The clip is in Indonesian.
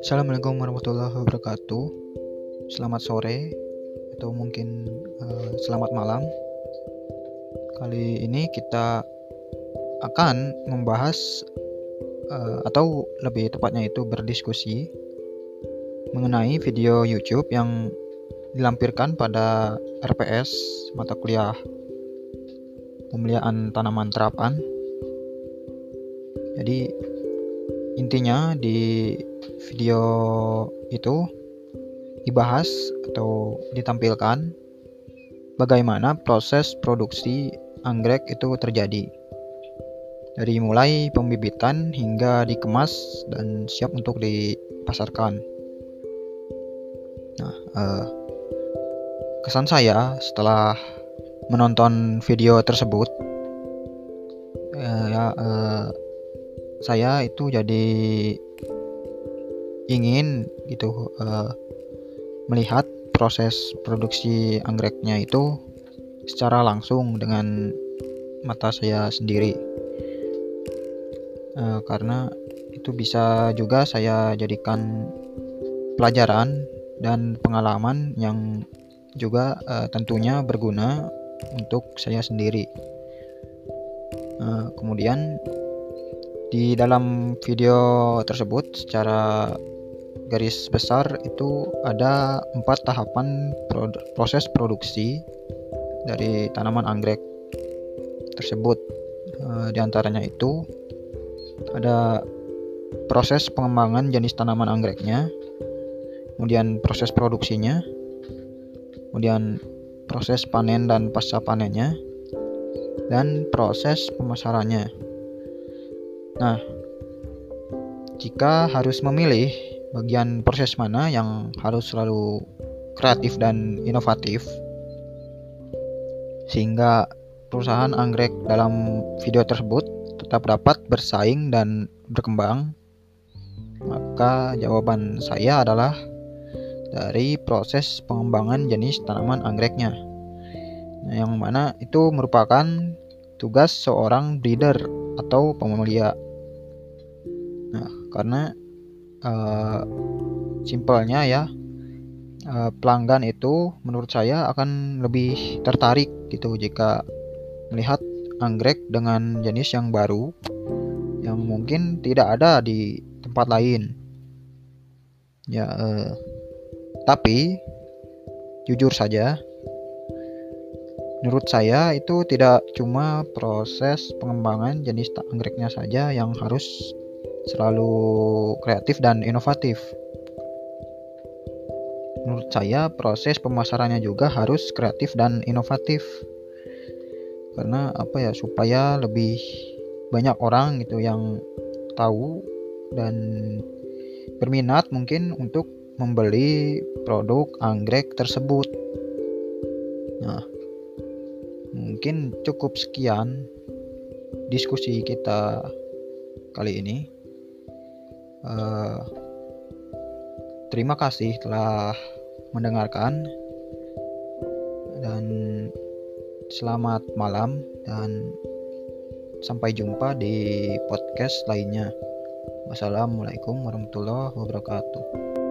Assalamualaikum warahmatullahi wabarakatuh. Selamat sore atau mungkin uh, selamat malam. Kali ini kita akan membahas uh, atau lebih tepatnya itu berdiskusi mengenai video YouTube yang dilampirkan pada RPS mata kuliah pemeliharaan tanaman terapan. Jadi intinya di video itu dibahas atau ditampilkan bagaimana proses produksi anggrek itu terjadi. Dari mulai pembibitan hingga dikemas dan siap untuk dipasarkan. Nah, eh, kesan saya setelah menonton video tersebut uh, ya uh, saya itu jadi ingin gitu uh, melihat proses produksi anggreknya itu secara langsung dengan mata saya sendiri. Uh, karena itu bisa juga saya jadikan pelajaran dan pengalaman yang juga uh, tentunya berguna untuk saya sendiri. Uh, kemudian di dalam video tersebut secara garis besar itu ada empat tahapan pro proses produksi dari tanaman anggrek tersebut. Uh, di antaranya itu ada proses pengembangan jenis tanaman anggreknya, kemudian proses produksinya, kemudian proses panen dan pasca panennya, dan proses pemasarannya. Nah, jika harus memilih bagian proses mana yang harus selalu kreatif dan inovatif, sehingga perusahaan anggrek dalam video tersebut tetap dapat bersaing dan berkembang, maka jawaban saya adalah dari proses pengembangan jenis tanaman anggreknya. Nah, yang mana itu merupakan tugas seorang breeder atau pemelia. Nah, karena uh, simpelnya ya uh, pelanggan itu menurut saya akan lebih tertarik gitu jika melihat anggrek dengan jenis yang baru yang mungkin tidak ada di tempat lain. Ya, uh, tapi jujur saja, menurut saya itu tidak cuma proses pengembangan jenis anggreknya saja yang harus selalu kreatif dan inovatif. Menurut saya proses pemasarannya juga harus kreatif dan inovatif. Karena apa ya supaya lebih banyak orang gitu yang tahu dan berminat mungkin untuk membeli produk anggrek tersebut. Nah, mungkin cukup sekian diskusi kita kali ini. Uh, terima kasih telah mendengarkan dan selamat malam dan sampai jumpa di podcast lainnya. Wassalamualaikum warahmatullahi wabarakatuh.